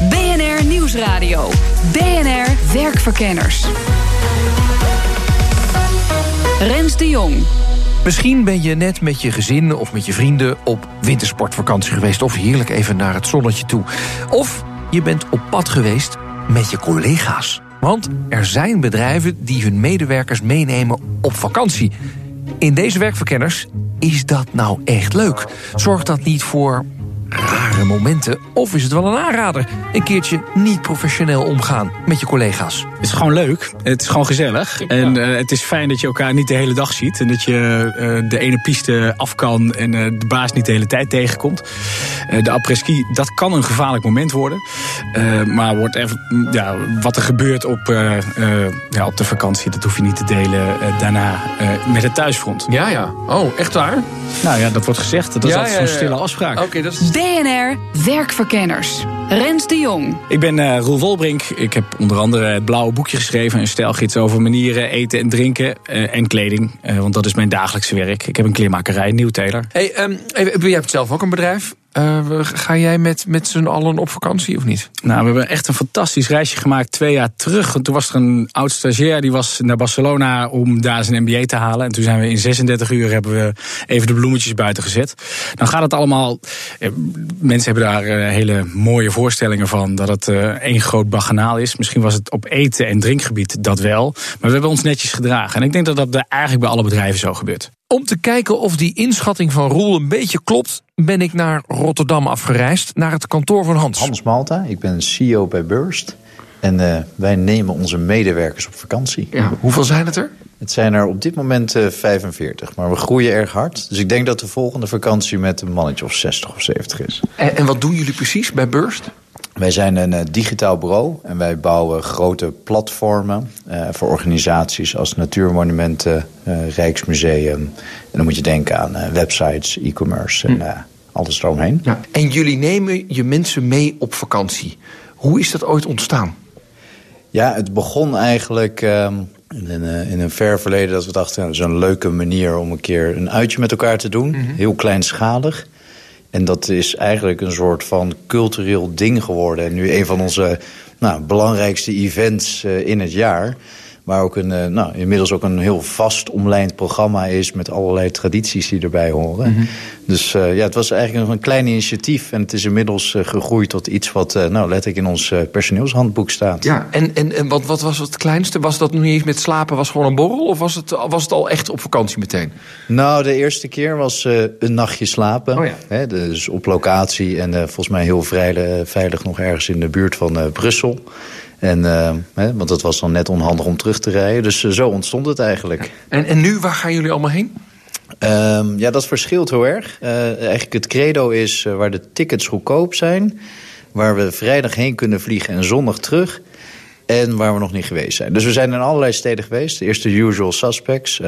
BNR Nieuwsradio. BNR Werkverkenners. Rens de Jong. Misschien ben je net met je gezin of met je vrienden op wintersportvakantie geweest. Of heerlijk even naar het zonnetje toe. Of je bent op pad geweest met je collega's. Want er zijn bedrijven die hun medewerkers meenemen op vakantie. In deze werkverkenners is dat nou echt leuk? Zorgt dat niet voor rare momenten? Of is het wel een aanrader? Een keertje niet professioneel omgaan met je collega's. Het is gewoon leuk. Het is gewoon gezellig. En uh, het is fijn dat je elkaar niet de hele dag ziet. En dat je uh, de ene piste af kan en uh, de baas niet de hele tijd tegenkomt. de après-ski, dat kan een gevaarlijk moment worden. maar wordt even, ja, wat er gebeurt op, ja, op de vakantie, dat hoef je niet te delen daarna met het thuisfront. Ja, ja. Oh, echt waar? Nou ja, dat wordt gezegd. Dat is ja, altijd ja, zo'n stille afspraak. Oké, dat is... BNR Werkverkenners. Rens de Jong. Ik ben uh, Roel Wolbrink. Ik heb onder andere het blauwe boekje geschreven. Een stijlgids over manieren eten en drinken uh, en kleding. Uh, want dat is mijn dagelijkse werk. Ik heb een kleermakerij, Nieuwteler. Hey, um, jij hebt zelf ook een bedrijf. Uh, ga jij met, met z'n allen op vakantie of niet? Nou, we hebben echt een fantastisch reisje gemaakt twee jaar terug. En toen was er een oud stagiair die was naar Barcelona om daar zijn MBA te halen. En toen zijn we in 36 uur hebben we even de bloemetjes buiten gezet. Dan gaat het allemaal. Eh, mensen hebben daar uh, hele mooie voorstellingen van dat het uh, één groot baganaal is. Misschien was het op eten en drinkgebied dat wel. Maar we hebben ons netjes gedragen. En ik denk dat dat eigenlijk bij alle bedrijven zo gebeurt. Om te kijken of die inschatting van Roel een beetje klopt, ben ik naar Rotterdam afgereisd, naar het kantoor van Hans. Hans Malta, ik ben CEO bij Burst. En uh, wij nemen onze medewerkers op vakantie. Ja, hoeveel zijn het er? Het zijn er op dit moment uh, 45, maar we groeien erg hard. Dus ik denk dat de volgende vakantie met een mannetje of 60 of 70 is. En, en wat doen jullie precies bij Burst? Wij zijn een uh, digitaal bureau en wij bouwen grote platformen uh, voor organisaties als Natuurmonumenten, uh, Rijksmuseum. En dan moet je denken aan websites, e-commerce en hm. alles eromheen. Ja. En jullie nemen je mensen mee op vakantie. Hoe is dat ooit ontstaan? Ja, het begon eigenlijk um, in, een, in een ver verleden dat we dachten... Nou, dat is een leuke manier om een keer een uitje met elkaar te doen. Mm -hmm. Heel kleinschalig. En dat is eigenlijk een soort van cultureel ding geworden. En nu een van onze nou, belangrijkste events uh, in het jaar. Waar ook een, uh, nou, inmiddels ook een heel vast omlijnd programma is... met allerlei tradities die erbij horen. -hmm. Dus uh, ja, het was eigenlijk nog een klein initiatief. En het is inmiddels uh, gegroeid tot iets wat uh, nou, letterlijk in ons personeelshandboek staat. Ja, en, en, en wat, wat was het kleinste? Was dat nog niet eens met slapen, was gewoon een borrel? Of was het, was het al echt op vakantie meteen? Nou, de eerste keer was een nachtje slapen. Oh ja. Hè, dus op locatie en volgens mij heel veilig, veilig nog ergens in de buurt van Brussel. En, uh, hè, want het was dan net onhandig om terug te rijden. Dus uh, zo ontstond het eigenlijk. En, en nu, waar gaan jullie allemaal heen? Um, ja, dat verschilt heel erg. Uh, eigenlijk het credo is waar de tickets goedkoop zijn... waar we vrijdag heen kunnen vliegen en zondag terug... en waar we nog niet geweest zijn. Dus we zijn in allerlei steden geweest. De eerste usual suspects.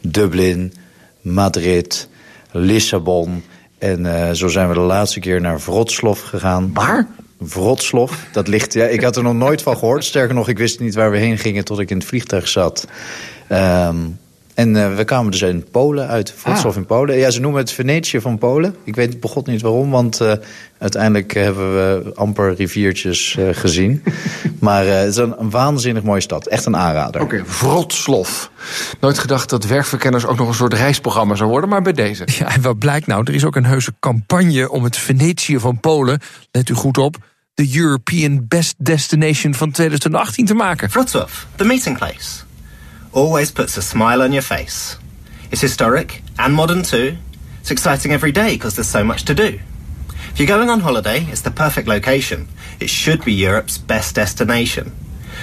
Dublin, Madrid, Lissabon... En zo zijn we de laatste keer naar Wroclaw gegaan. Waar? Wroclaw. Dat ligt, ja, ik had er nog nooit van gehoord. Sterker nog, ik wist niet waar we heen gingen tot ik in het vliegtuig zat. Um, en uh, we kwamen dus in Polen uit, ah. in Polen. Ja, ze noemen het Venetië van Polen. Ik weet begot niet waarom, want uh, uiteindelijk hebben we amper riviertjes uh, gezien. maar het is een, een, waanzinnig mooie stad. Echt een aanrader. Oké, okay, Wroclaw. Nooit gedacht dat werkverkenners ook nog een soort reisprogramma zou worden, maar bij deze. Ja, en wat blijkt nou? Er is ook een heuse campagne om het Venetië van Polen, let u goed op, de European Best Destination van 2018 te maken. Wrocław, the meeting place. Always puts a smile on your face. It's historic and modern too. It's exciting every day because there's so much to do. If you're going on holiday, it's the perfect location. It should be Europe's best destination.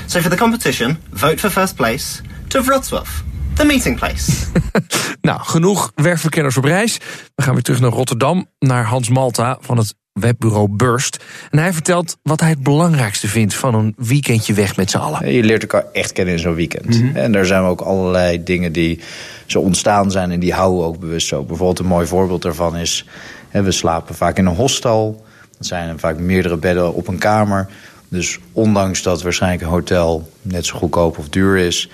So for the competition, vote for first place to Wrocław. The meeting place. nou, genoeg werkverkenners op reis. We gaan weer terug naar Rotterdam, naar Hans Malta van het webbureau Burst. En hij vertelt wat hij het belangrijkste vindt van een weekendje weg met z'n allen. Je leert elkaar echt kennen in zo'n weekend. Mhm. En daar zijn ook allerlei dingen die zo ontstaan zijn en die houden we ook bewust zo. Bijvoorbeeld een mooi voorbeeld daarvan is, we slapen vaak in een hostel. Dat zijn er vaak meerdere bedden op een kamer. Dus ondanks dat waarschijnlijk een hotel net zo goedkoop of duur is...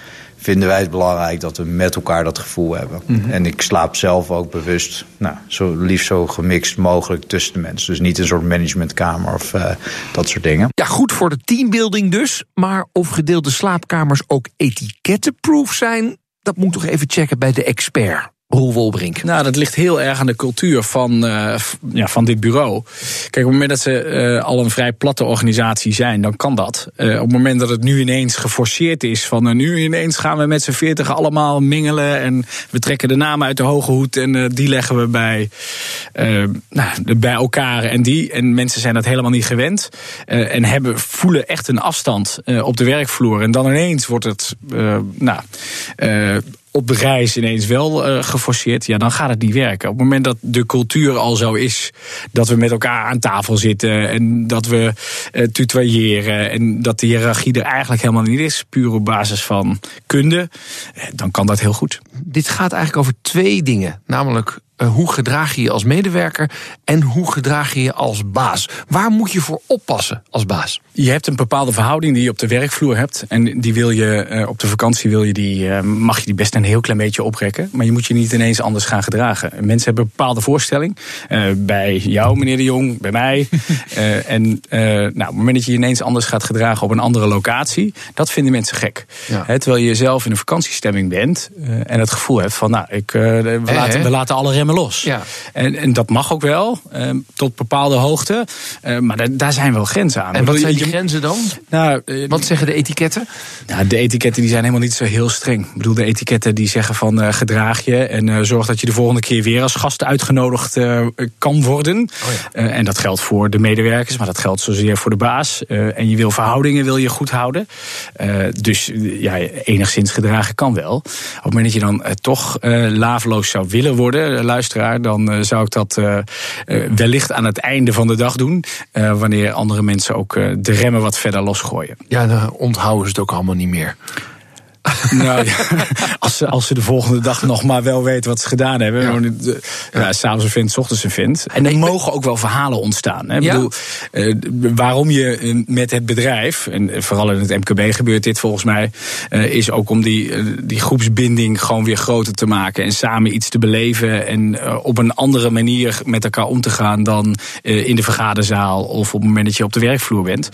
vinden wij het belangrijk dat we met elkaar dat gevoel hebben. Mhm. En ik slaap zelf ook bewust, nou, zo liefst zo gemixt mogelijk tussen de mensen. Dus niet een soort managementkamer of eh, dat soort dingen. Ja, goed voor de teambuilding dus. Maar of gedeelde slaapkamers ook etikettenproof zijn... dat moet toch even checken bij de expert. Roel Wolbrink. Nou, dat ligt heel erg aan de cultuur van, uh, ja, van dit bureau. Kijk, op het moment dat ze uh, al een vrij platte organisatie zijn, dan kan dat. Uh, op het moment dat het nu ineens geforceerd is, van nu ineens gaan we met z'n veertig allemaal mingelen en we trekken de namen uit de hoge hoed en die leggen we bij, nou, bij elkaar en die. En mensen zijn dat helemaal niet gewend en hebben, voelen echt een afstand op de werkvloer. En dan ineens wordt het, nou op de reis ineens wel uh, geforceerd, ja, dan gaat het niet werken. Op het moment dat de cultuur al zo is dat we met elkaar aan tafel zitten en dat we uh, tutoyeren en dat de hiërarchie er eigenlijk helemaal niet is, puur op basis van kunde, dan kan dat heel goed. Dit gaat eigenlijk over twee dingen, namelijk uh, hoe gedraag je je als medewerker en hoe gedraag je je als baas? Waar moet je voor oppassen als baas? Je hebt een bepaalde verhouding die je op de werkvloer hebt. En die wil je uh, op de vakantie wil je die, uh, mag je die best een heel klein beetje oprekken. Maar je moet je niet ineens anders gaan gedragen. Mensen hebben een bepaalde voorstelling. bij jou, meneer de Jong, bij mij. en nou, op het moment dat je je ineens anders gaat gedragen op een andere locatie, dat vinden mensen gek. Ja. He, terwijl je zelf in een vakantiestemming bent en het gevoel hebt van, nou, ik, we, laten, we laten alle remmen los. Ja. En, en dat mag ook wel, uh, tot bepaalde hoogte. Uh, maar da daar zijn wel grenzen aan. En wat zijn die grenzen dan? Nou, uh, wat zeggen de etiketten? Nou, de etiketten die zijn helemaal niet zo heel streng. Ik bedoel, de etiketten die zeggen van uh, gedraag je en uh, zorg dat je de volgende keer weer als gast uitgenodigd uh, kan worden. Oh ja. en dat geldt voor de medewerkers, maar dat geldt zozeer voor de baas. en je wil verhoudingen wil je goed houden. dus ja, enigszins gedragen kan wel. Op het moment dat je dan toch laveloos zou willen worden, dan uh, zou ik dat uh, uh, wellicht aan het einde van de dag doen. wanneer andere mensen ook de remmen wat verder losgooien. Ja, dan onthouden ze het ook allemaal niet meer. nou, ja, als, ze, als ze de volgende dag nog maar wel weten wat ze gedaan hebben. Ja. Ja, S'avonds een vindt, s ochtends een vindt. En er mogen ook wel verhalen ontstaan. Hè. Ja. Bedoel, uh, waarom je met het bedrijf, en vooral in het MKB gebeurt dit volgens mij, uh, is ook om die, uh, die groepsbinding gewoon weer groter te maken. En samen iets te beleven. En op een andere manier met elkaar om te gaan dan in de vergaderzaal of op het moment dat je op de werkvloer bent.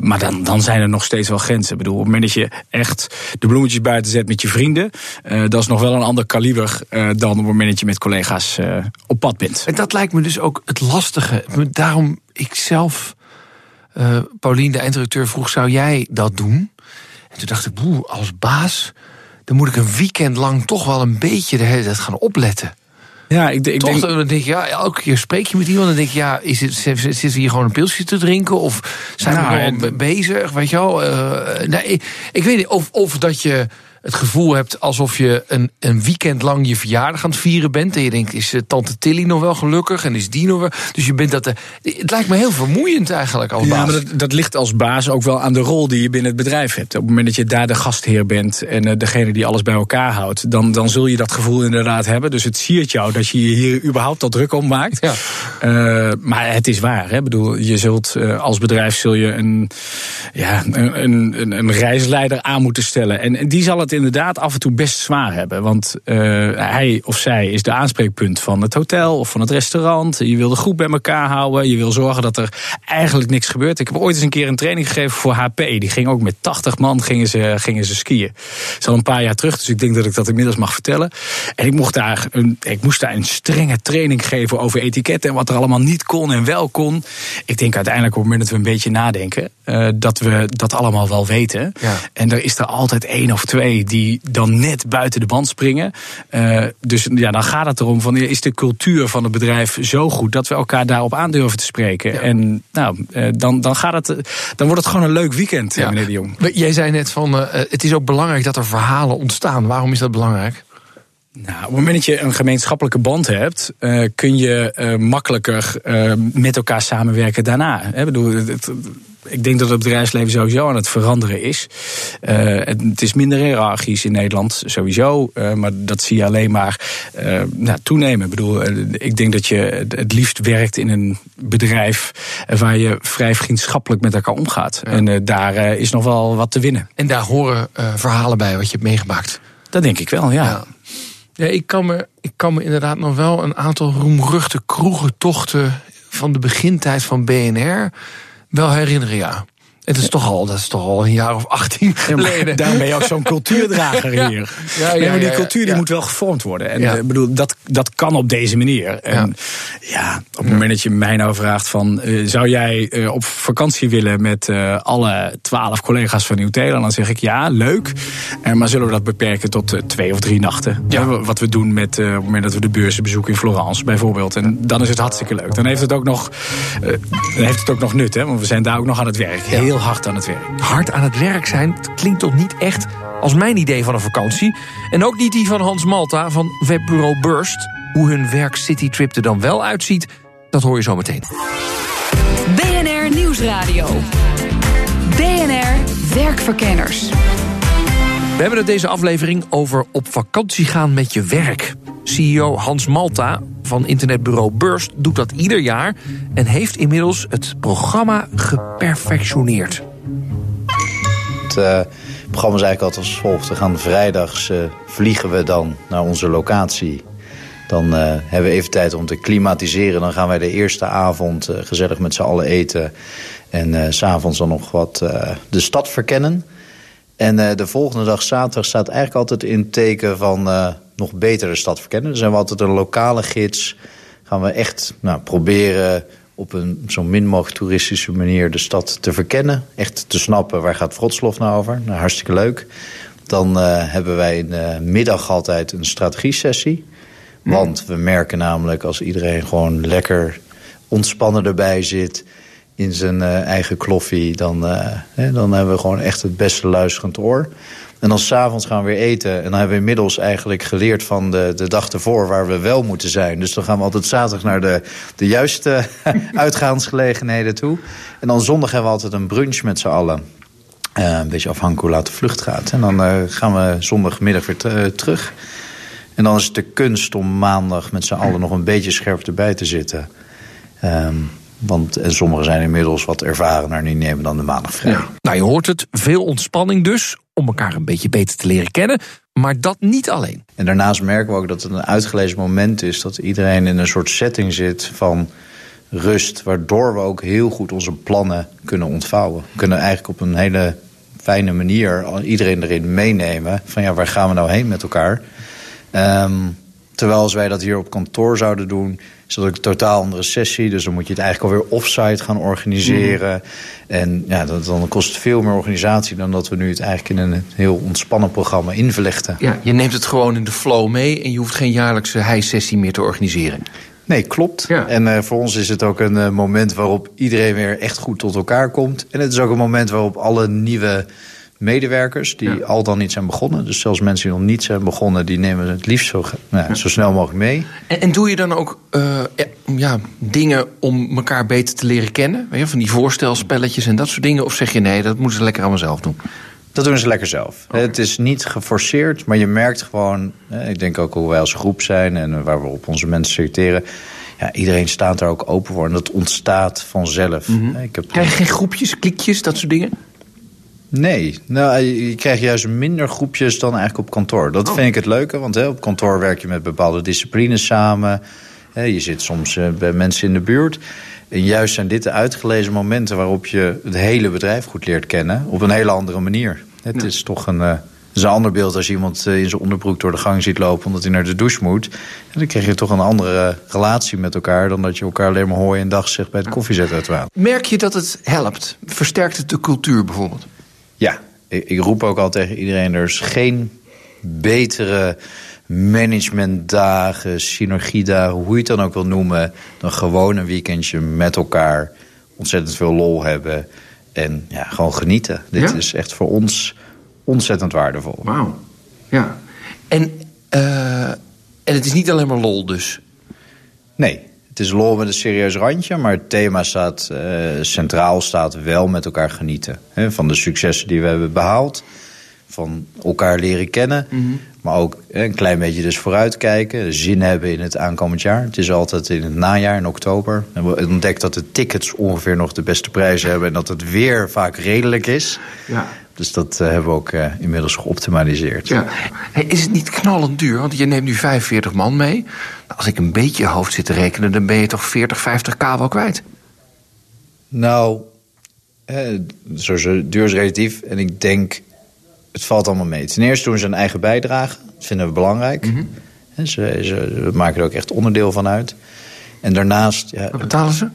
maar dan, dan zijn er nog steeds wel grenzen. Ik bedoel, op het moment dat je echt de bloemetjes buiten zet met je vrienden. Uh, dat is nog wel een ander kaliber uh, dan op het moment dat je met collega's uh, op pad bent. En dat lijkt me dus ook het lastige. Daarom ik zelf, Paulien, de eindredacteur, vroeg: zou jij dat doen? En toen dacht ik, boe, als baas, dan moet ik een weekend lang toch wel een beetje de hele tijd gaan opletten. Ja, ik, ik Toch, denk... dan denk je, ja, elke keer spreek je met iemand en denk je, ja, is het, zitten we hier gewoon een pilsje te drinken? Of zijn Nou, we en- gewoon bezig? Weet je wel? Eh, nee, ik, ik weet niet, of, of dat je het gevoel hebt alsof je een, een weekend lang je verjaardag aan het vieren bent. En je denkt, is eh, tante Tilly nog wel gelukkig? En is die nog wel... Dus je bent dat... eh, het lijkt me heel vermoeiend eigenlijk als Ja, baas. maar dat, dat ligt als baas ook wel aan de rol die je binnen het bedrijf hebt. Op het moment dat je daar de gastheer bent en eh, degene die alles bij elkaar houdt, dan, dan zul je dat gevoel inderdaad hebben. Dus het siert jou dat je je hier überhaupt al druk om maakt. Ja. Maar het is waar. Hè? Ik bedoel, je zult als bedrijf zul je een, ja, een, een, een- een reisleider aan moeten stellen. En, en die zal het inderdaad af en toe best zwaar hebben. Want eh, hij of zij is de aanspreekpunt van het hotel of van het restaurant. Je wil de groep bij elkaar houden. Je wil zorgen dat er eigenlijk niks gebeurt. Ik heb ooit eens een keer een training gegeven voor HP. Die ging ook met 80 man gingen ze, gingen ze skiën. Dat is al een paar jaar terug, dus ik denk dat ik dat inmiddels mag vertellen. En ik mocht daar een, ik moest daar een strenge training geven over etiketten en wat er allemaal niet kon en wel kon. Ik denk uiteindelijk op het moment dat we een beetje nadenken, eh, dat we dat allemaal wel weten. Ja. En er is er altijd één of twee die dan net buiten de band springen. Eh, dus ja, dan gaat het erom van is de cultuur van het bedrijf zo goed dat we elkaar daarop aandurven te spreken. En nou, eh, dan, dan, gaat het, dan wordt het gewoon een leuk weekend, Ja. meneer de Jong. Jij zei net van, eh, het is ook belangrijk dat er verhalen ontstaan. Waarom is dat belangrijk? Nou, op het moment dat je een gemeenschappelijke band hebt, uh, kun je uh, makkelijker uh, met elkaar samenwerken daarna. Ik bedoel, het, ik denk dat het bedrijfsleven sowieso aan het veranderen is. Uh, het is minder hiërarchisch in Nederland, sowieso. Uh, maar dat zie je alleen maar uh, nou, toenemen. Ik bedoel, ik denk dat je het liefst werkt in een bedrijf waar je vrij vriendschappelijk met elkaar omgaat. Ja. En daar is nog wel wat te winnen. En daar horen verhalen bij wat je hebt meegemaakt. Dat denk ik wel, ja. ja. Ja, ik kan, me, ik kan me inderdaad nog wel een aantal roemruchte kroegentochten van de begintijd van BNR wel herinneren, ja. Het is toch al, dat is toch al een jaar of 18 geleden. Ja, daarom ben je ook zo'n cultuurdrager hier. Ja, ja, nee, maar die cultuur die moet wel gevormd worden. En ik bedoel, dat, dat kan op deze manier. En ja, op het moment dat je mij nou vraagt van... Uh, zou jij uh, op vakantie willen met alle twaalf collega's van Nieuw-Telen? Dan zeg ik ja, leuk. maar zullen we dat beperken tot twee of drie nachten? wat we doen met, op het moment dat we de beurzen bezoeken in Florence bijvoorbeeld. En dan is het hartstikke leuk. Dan heeft het ook nog, dan heeft het ook nog nut, hè? want we zijn daar ook nog aan het werk. Heel heel hard aan het werk. Hard aan het werk zijn klinkt toch niet echt als mijn idee van een vakantie. En ook niet die van Hans Malta van webbureau Burst. Hoe hun werk Citytrip er dan wel uitziet, dat hoor je zo meteen. BNR Nieuwsradio. BNR Werkverkenners. We hebben het deze aflevering over op vakantie gaan met je werk. CEO Hans Malta van internetbureau Burst doet dat ieder jaar en heeft inmiddels het programma geperfectioneerd. Het uh, programma is eigenlijk altijd als volgt. We gaan vrijdags uh, vliegen we dan naar onze locatie. Dan uh, hebben we even tijd om te klimatiseren. Dan gaan wij de eerste avond gezellig met z'n allen eten. En s s'avonds dan nog wat de stad verkennen. En de volgende dag zaterdag staat eigenlijk altijd in teken van nog beter de stad verkennen. Dan zijn we altijd een lokale gids. Gaan we echt nou, proberen op een zo min mogelijk toeristische manier de stad te verkennen. Echt te snappen waar gaat Wroclaw nou over. Nou, hartstikke leuk. Dan uh, hebben wij in de middag altijd een strategie-sessie. Want we merken namelijk als iedereen gewoon lekker ontspannen erbij zit... in zijn uh, eigen kloffie, dan, uh, hè, dan hebben we gewoon echt het beste luisterend oor. En dan s'avonds gaan we weer eten. En dan hebben we inmiddels eigenlijk geleerd van de, de dag ervoor waar we wel moeten zijn. Dus dan gaan we altijd zaterdag naar de, de juiste uitgaansgelegenheden toe. En dan zondag hebben we altijd een brunch met z'n allen. Uh, een beetje afhankelijk hoe laat de vlucht gaat. En dan gaan we zondagmiddag weer terug. En dan is het de kunst om maandag met z'n allen nog een beetje scherp erbij te zitten. Um, want en sommigen zijn inmiddels wat ervarener en die nemen dan de maandag vrij. Ja. Nou, je hoort het, veel ontspanning dus, om elkaar een beetje beter te leren kennen. Maar dat niet alleen. En daarnaast merken we ook dat het een uitgelezen moment is... dat iedereen in een soort setting zit van rust... waardoor we ook heel goed onze plannen kunnen ontvouwen. We kunnen eigenlijk op een hele fijne manier iedereen erin meenemen... van ja, waar gaan we nou heen met elkaar... Um, terwijl als wij dat hier op kantoor zouden doen is dat ook een totaal andere sessie. Dus dan moet je het eigenlijk alweer offsite gaan organiseren. Mm. En ja, dat, dan kost het veel meer organisatie... dan dat we nu het eigenlijk in een heel ontspannen programma invlechten. Ja, je neemt het gewoon in de flow mee... en je hoeft geen jaarlijkse high-sessie meer te organiseren. Nee, klopt. Ja. En uh, voor ons is het ook een uh, moment waarop iedereen weer echt goed tot elkaar komt. En het is ook een moment waarop alle nieuwe medewerkers die al dan niet zijn begonnen. Dus zelfs mensen die nog niet zijn begonnen, die nemen het liefst zo, nou, ja. zo snel mogelijk mee. En, en doe je dan ook uh, ja, dingen om elkaar beter te leren kennen? Van die voorstelspelletjes en dat soort dingen? Of zeg je nee, dat moeten ze lekker allemaal zelf doen? Dat doen ze lekker zelf. Okay. Het is niet geforceerd, maar je merkt gewoon... ik denk ook hoe wij als groep zijn en waar we op onze mensen selecteren... Ja, iedereen staat daar ook open voor en dat ontstaat vanzelf. Mm -hmm. ik heb... Krijg je geen groepjes, klikjes, dat soort dingen? Nee, nou, je krijgt juist minder groepjes dan eigenlijk op kantoor. Dat oh. vind ik het leuke, want hè, op kantoor werk je met bepaalde disciplines samen. Hè, je zit soms uh, bij mensen in de buurt. En juist zijn dit de uitgelezen momenten waarop je het hele bedrijf goed leert kennen. Op een hele andere manier. Het ja. is toch een, uh, is een ander beeld als je iemand uh, in zijn onderbroek door de gang ziet lopen omdat hij naar de douche moet. En dan krijg je toch een andere relatie met elkaar dan dat je elkaar alleen maar hooi en dag zegt bij het koffiezet Merk je dat het helpt? Versterkt het de cultuur bijvoorbeeld? Ja, ik, ik roep ook al tegen iedereen... er is geen betere managementdagen, synergiedagen... hoe je het dan ook wil noemen... dan gewoon een weekendje met elkaar... ontzettend veel lol hebben en ja, gewoon genieten. Dit ja? is echt voor ons ontzettend waardevol. Wauw, ja. En uh, En het is niet alleen maar lol dus? Nee, het is lol met een serieus randje, maar het thema staat uh, centraal staat wel met elkaar genieten. Hè, van de successen die we hebben behaald, van elkaar leren kennen, mm -hmm. maar ook een klein beetje dus vooruitkijken, zin hebben in het aankomend jaar. Het is altijd in het najaar, in oktober. En we ontdekt dat de tickets ongeveer nog de beste prijzen hebben en dat het weer vaak redelijk is. Ja. Dus dat uh, hebben we ook uh, inmiddels geoptimaliseerd. Ja. Hey, is het niet knallend duur? Want je neemt nu 45 man mee. Nou, als ik een beetje hoofd zit te rekenen, dan ben je toch 40, 50 k wel kwijt? Nou, eh, zo duur is relatief. En ik denk, het valt allemaal mee. Ten eerste doen ze een eigen bijdrage. Dat vinden we belangrijk. Mm -hmm. ze, ze, maken er ook echt onderdeel van uit. En daarnaast... Ja, Wat betalen ze?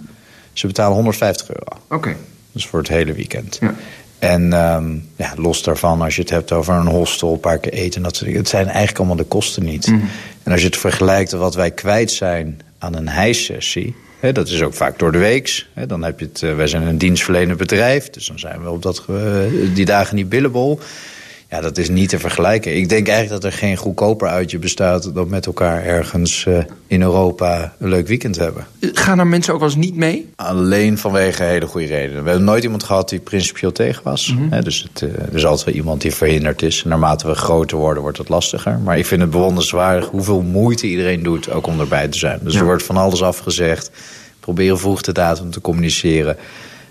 Ze betalen 150 euro. Oké. Okay. Dus voor het hele weekend. Ja. En um, ja, los daarvan, als je het hebt over een hostel, een paar keer eten... Dat, het zijn eigenlijk allemaal de kosten niet. Mm. En als je het vergelijkt met wat wij kwijt zijn aan een hijssessie... Hè, dat is ook vaak door de weeks. Hè, dan heb je het, uh, wij zijn een dienstverlenend bedrijf... dus dan zijn we op dat, uh, die dagen niet billable... Ja, dat is niet te vergelijken. Ik denk eigenlijk dat er geen goedkoper uitje bestaat... dan met elkaar ergens uh, in Europa een leuk weekend hebben. Gaan er mensen ook wel eens niet mee? Alleen vanwege hele goede redenen. We hebben nooit iemand gehad die principieel tegen was. Mm -hmm. dus het, uh, er is altijd wel iemand die verhinderd is. Naarmate we groter worden, wordt het lastiger. Maar ik vind het bewonderenswaardig hoeveel moeite iedereen doet... ook om erbij te zijn. Dus ja. er wordt van alles afgezegd. Proberen vroeg de datum te communiceren.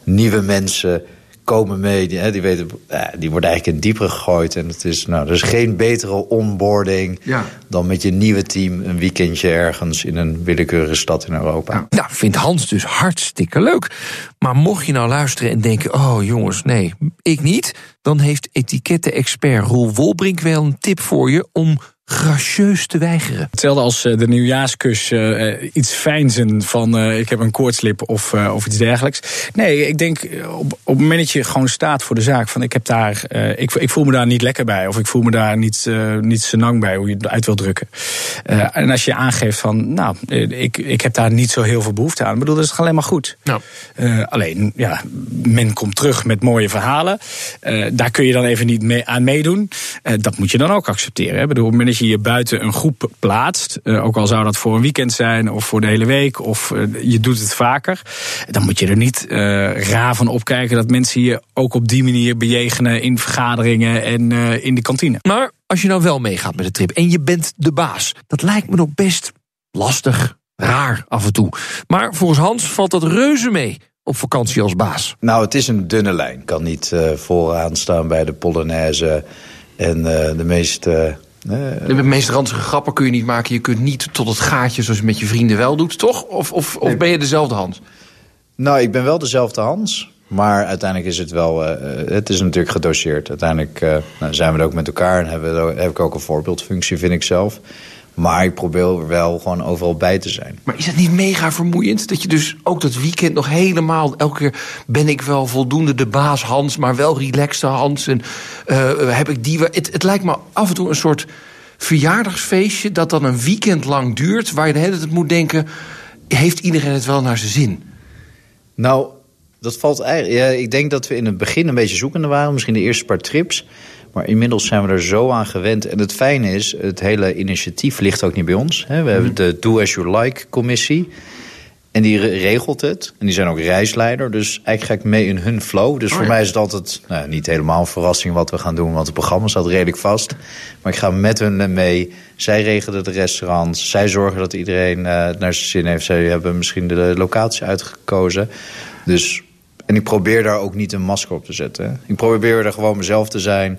Nieuwe mensen komen mee. Die, hè, die, weten, ja, die worden eigenlijk in diepere gegooid. En het is, nou, er is geen betere onboarding ja. dan met je nieuwe team een weekendje ergens in een willekeurige stad in Europa. Ja. Nou, vindt Hans dus hartstikke leuk. Maar mocht je nou luisteren en denken: oh jongens, nee, ik niet. Dan heeft etiketten-expert Roel Wolbrink wel een tip voor je om gracieus te weigeren. Hetzelfde als uh, de nieuwjaarskus, uh, iets fijnzen van uh, ik heb een koortslip of, of iets dergelijks. Nee, ik denk op, op het moment dat je gewoon staat voor de zaak van ik heb daar, ik, ik voel me daar niet lekker bij of ik voel me daar niet, niet senang bij, hoe je het uit wil drukken. en als je aangeeft van nou, ik, ik heb daar niet zo heel veel behoefte aan, ik bedoel, dat is alleen maar goed. Nou. alleen, ja, men komt terug met mooie verhalen. daar kun je dan even niet mee, aan meedoen. dat moet je dan ook accepteren. Hè? Ik bedoel, op het moment dat je je buiten een groep plaatst, uh, ook al zou dat voor een weekend zijn of voor de hele week of uh, je doet het vaker, dan moet je er niet uh, raar van opkijken dat mensen je ook op die manier bejegenen in vergaderingen en in de kantine. Maar als je nou wel meegaat met de trip en je bent de baas, dat lijkt me nog best lastig, raar af en toe. Maar volgens Hans valt dat reuze mee op vakantie als baas. Nou, het is een dunne lijn. Kan niet vooraan staan bij de Polonaise en de meest. De meest ranzige grappen kun je niet maken. Je kunt niet tot het gaatje zoals je met je vrienden wel doet, toch? Of, of, of ben je dezelfde Hans? Nou, ik ben wel dezelfde Hans. Maar uiteindelijk is het wel... Uh, het is natuurlijk gedoseerd. Uiteindelijk uh, nou, zijn we er ook met elkaar... en hebben we, heb ik ook een voorbeeldfunctie, vind ik zelf. Maar ik probeer wel gewoon overal bij te zijn. Maar is het niet mega vermoeiend? Dat je dus ook dat weekend nog helemaal... elke keer ben ik wel voldoende de baas Hans... maar wel relaxte Hans. En uh, heb ik die... Het, het lijkt me af en toe een soort verjaardagsfeestje... dat dan een weekend lang duurt... waar je de hele tijd moet denken... heeft iedereen het wel naar zijn zin? Nou, dat valt eigenlijk... Ja, ik denk dat we in het begin een beetje zoekende waren. Misschien de eerste paar trips... Maar inmiddels zijn we er zo aan gewend. En het fijne is, het hele initiatief ligt ook niet bij ons. We hebben de Do As You Like commissie. En die regelt het. En die zijn ook reisleider. Dus eigenlijk ga ik mee in hun flow. Dus oh, voor ja. mij is het altijd nou, niet helemaal een verrassing wat we gaan doen. Want het programma staat redelijk vast. Maar ik ga met hun mee. Zij regelen de restaurants. Zij zorgen dat iedereen uh, naar zijn zin heeft. Zij hebben misschien de locatie uitgekozen. Dus, en ik probeer daar ook niet een masker op te zetten. Ik probeer er gewoon mezelf te zijn.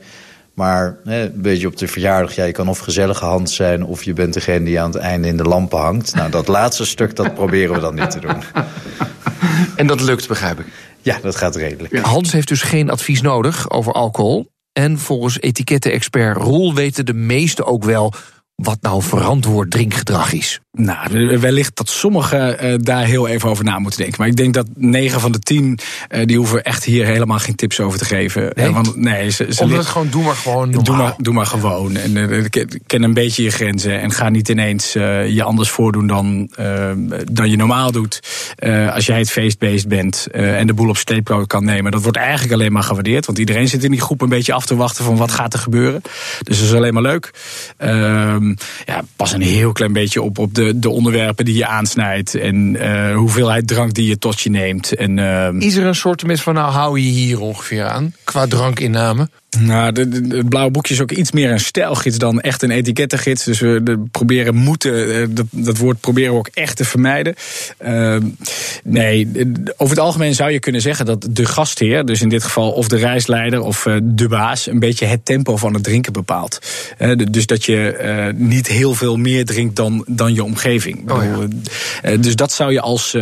Maar hè, een beetje op de verjaardag, ja, je kan of gezellige hand zijn... of je bent degene die aan het einde in de lampen hangt. Nou, dat laatste stuk, dat proberen we dan niet te doen. En dat lukt, begrijp ik? Ja, dat gaat redelijk. Ja. Hans heeft dus geen advies nodig over alcohol. En volgens etiketten-expert Roel weten de meesten ook wel wat nou verantwoord drinkgedrag is. Nou, wellicht dat sommigen uh, daar heel even over na moeten denken. Maar ik denk dat 9 van de 10, uh, die hoeven echt hier helemaal geen tips over te geven. Nee, uh, want, nee ze, ze Omdat het gewoon, doe maar gewoon normaal. Doe maar, doe maar gewoon. En ken een beetje je grenzen. En ga niet ineens je anders voordoen dan, dan je normaal doet. als jij het feestbeest bent en de boel op sleeptouw kan nemen. Dat wordt eigenlijk alleen maar gewaardeerd. Want iedereen zit in die groep een beetje af te wachten van wat gaat er gebeuren. Dus dat is alleen maar leuk. Ehm, ehm, ja, pas een heel klein beetje op op de, de onderwerpen die je aansnijdt. En uh, hoeveelheid drank die je tot je neemt. En, uh, Is er een soort van, nou hou je hier ongeveer aan, qua drankinname? Nou, het blauwe boekje is ook iets meer een stijlgids dan echt een etikettengids. Dus we proberen moeten, eh, dat, dat, woord proberen we ook echt te vermijden. Uh, nee, over het algemeen zou je kunnen zeggen dat de gastheer, dus in dit geval of de reisleider of uh, de baas, een beetje het tempo van het drinken bepaalt. Uh, dus dat je niet heel veel meer drinkt dan, dan je omgeving. Oh, ja. dus dat zou je als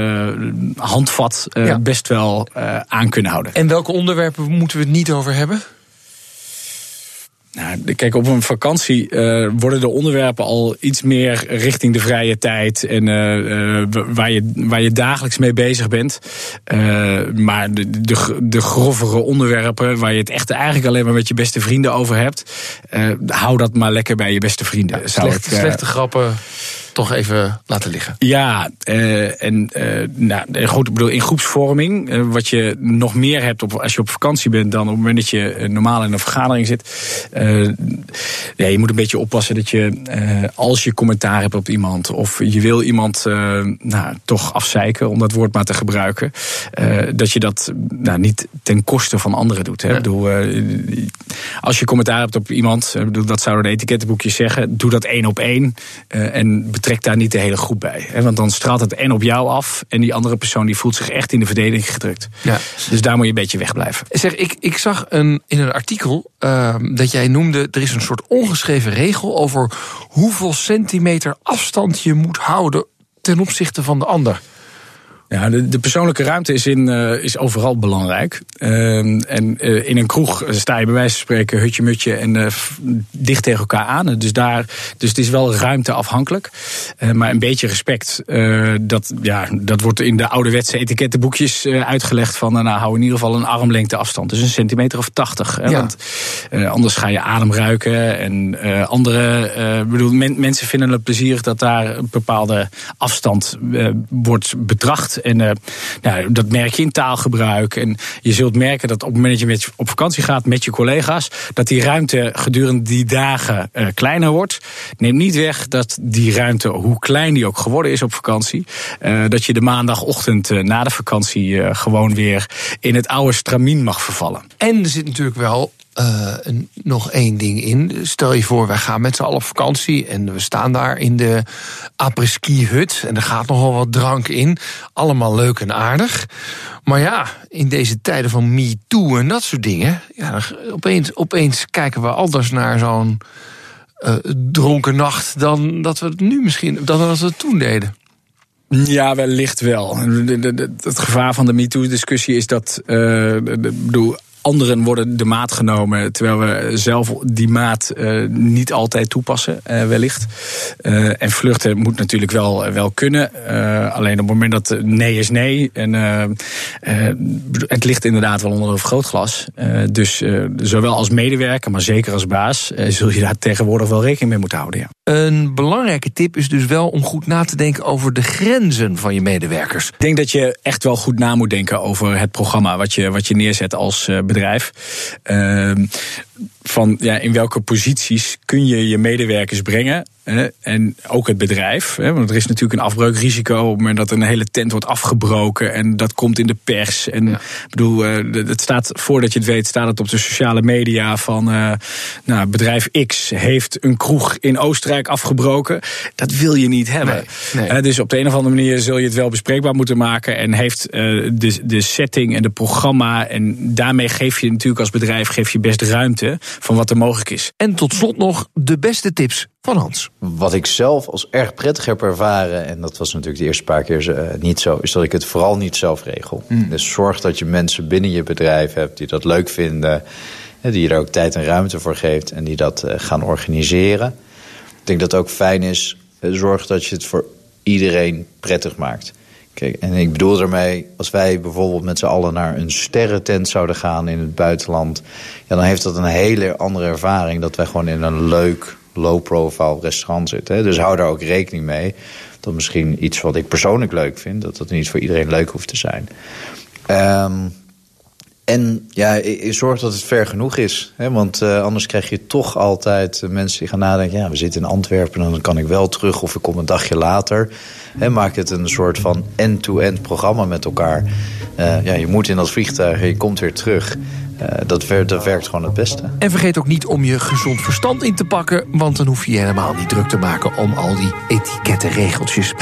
handvat ja. best wel aan kunnen houden. En welke onderwerpen moeten we het niet over hebben? Nou, kijk, op een vakantie uh, worden de onderwerpen al iets meer richting de vrije tijd en uh, uh, waar, je, waar je dagelijks mee bezig bent. maar de, de, de grovere onderwerpen waar je het echt eigenlijk alleen maar met je beste vrienden over hebt, hou dat maar lekker bij je beste vrienden. Ja, slecht, slechte grappen toch even laten liggen. Ja, uh, en uh, nou, goed, ik bedoel, in groepsvorming, uh, wat je nog meer hebt op, als je op vakantie bent dan op het moment dat je normaal in een vergadering zit. ja, je moet een beetje oppassen dat je, als je commentaar hebt op iemand, of je wil iemand nou, toch afzeiken, om dat woord maar te gebruiken, dat je dat nou, niet ten koste van anderen doet. Hè. Ja. Ik bedoel, als je commentaar hebt op iemand, bedoel, dat zouden de etikettenboekjes zeggen, doe dat één op één. en trek daar niet de hele groep bij. Hè? Want dan straalt het en op jou af. En die andere persoon die voelt zich echt in de verdediging gedrukt. Ja. Dus daar moet je een beetje wegblijven. Zeg, ik, ik zag een, in een artikel uh, dat jij noemde. Er is een soort ongeschreven regel over hoeveel centimeter afstand je moet houden ten opzichte van de ander. Ja, de, de, persoonlijke ruimte is, in, uh, is overal belangrijk. Uh, en uh, in een kroeg sta je bij wijze van spreken hutje mutje en uh, dicht tegen elkaar aan. Dus, daar, dus het is wel ruimteafhankelijk. maar een beetje respect, dat, ja, dat wordt in de ouderwetse etikettenboekjes uitgelegd van... nou, hou in ieder geval een armlengte afstand. Dus een centimeter of tachtig. Ja. Want anders ga je adem ruiken. En andere, bedoel, men, mensen vinden het plezierig dat daar een bepaalde afstand wordt betracht. En uh, nou, dat merk je in taalgebruik. En je zult merken dat op het moment dat je op vakantie gaat met je collega's, dat die ruimte gedurende die dagen uh, kleiner wordt. Neem niet weg dat die ruimte, hoe klein die ook geworden is op vakantie, uh, dat je de maandagochtend na de vakantie gewoon weer in het oude stramien mag vervallen. En er zit natuurlijk wel uh, nog één ding in. Stel je voor, wij gaan met z'n allen op vakantie en we staan daar in de apres-ski hut en er gaat nogal wat drank in. Allemaal leuk en aardig. Maar ja, in deze tijden van Me Too en dat soort dingen, ja, opeens, opeens kijken we anders naar zo'n uh, dronken nacht dan dat we het nu misschien, dan dat we het toen deden. Ja, wellicht wel. Het gevaar van de MeToo-discussie is dat. Uh, bedoel, anderen worden de maat genomen, terwijl we zelf die maat uh, niet altijd toepassen, uh, wellicht. Uh, en vluchten moet natuurlijk wel, wel kunnen. alleen op het moment dat nee is nee. En het ligt inderdaad wel onder een vergrootglas. dus zowel als medewerker, maar zeker als baas, zul je daar tegenwoordig wel rekening mee moeten houden. Ja. Een belangrijke tip is dus wel om goed na te denken over de grenzen van je medewerkers. Ik denk dat je echt wel goed na moet denken over het programma wat je, wat je neerzet als bedrijf bedrijf. Van ja, in welke posities kun je je medewerkers brengen. Hè, en ook het bedrijf. Hè, want er is natuurlijk een afbreukrisico op het moment dat een hele tent wordt afgebroken. En dat komt in de pers. En ja. bedoel, uh, het staat, voordat je het weet, staat het op de sociale media van uh, nou, bedrijf X heeft een kroeg in Oostenrijk afgebroken. Dat wil je niet hebben. Nee, nee. Dus op de een of andere manier zul je het wel bespreekbaar moeten maken. En heeft de, de setting en de programma. En daarmee geef je natuurlijk als bedrijf geef je best ruimte van wat er mogelijk is. En tot slot nog de beste tips van Hans. Wat ik zelf als erg prettig heb ervaren, en dat was natuurlijk de eerste paar keer uh, niet zo, is dat ik het vooral niet zelf regel. Mm. Dus zorg dat je mensen binnen je bedrijf hebt die dat leuk vinden, die je er ook tijd en ruimte voor geeft en die dat uh, gaan organiseren. Ik denk dat het ook fijn is, uh, zorg dat je het voor iedereen prettig maakt. Kijk, en ik bedoel daarmee, als wij bijvoorbeeld met z'n allen naar een sterrentent zouden gaan in het buitenland, ja, dan heeft dat een hele andere ervaring dat wij gewoon in een leuk, low-profile restaurant zitten. Hè. Dus hou daar ook rekening mee dat misschien iets wat ik persoonlijk leuk vind, dat dat niet voor iedereen leuk hoeft te zijn. Um, En ja, je zorgt dat het ver genoeg is. Hè? Want uh, anders krijg je toch altijd mensen die gaan nadenken... ja, we zitten in Antwerpen, dan kan ik wel terug of ik kom een dagje later. Hè, maak het een soort van end-to-end programma met elkaar. Uh, ja, je moet in dat vliegtuig en je komt weer terug. Dat, werkt, dat werkt gewoon het beste. En vergeet ook niet om je gezond verstand in te pakken... want dan hoef je je helemaal niet druk te maken om al die etikettenregeltjes.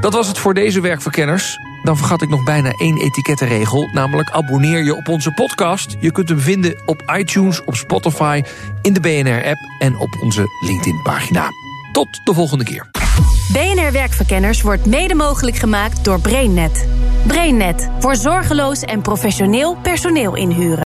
Dat was het voor deze werkverkenners. Dan vergat ik nog bijna één etikettenregel, namelijk abonneer je op onze podcast. Je kunt hem vinden op iTunes, op Spotify, in de BNR-app en op onze LinkedIn-pagina. Tot de volgende keer. BNR Werkverkenners wordt mede mogelijk gemaakt door BrainNet. BrainNet voor zorgeloos en professioneel personeel inhuren.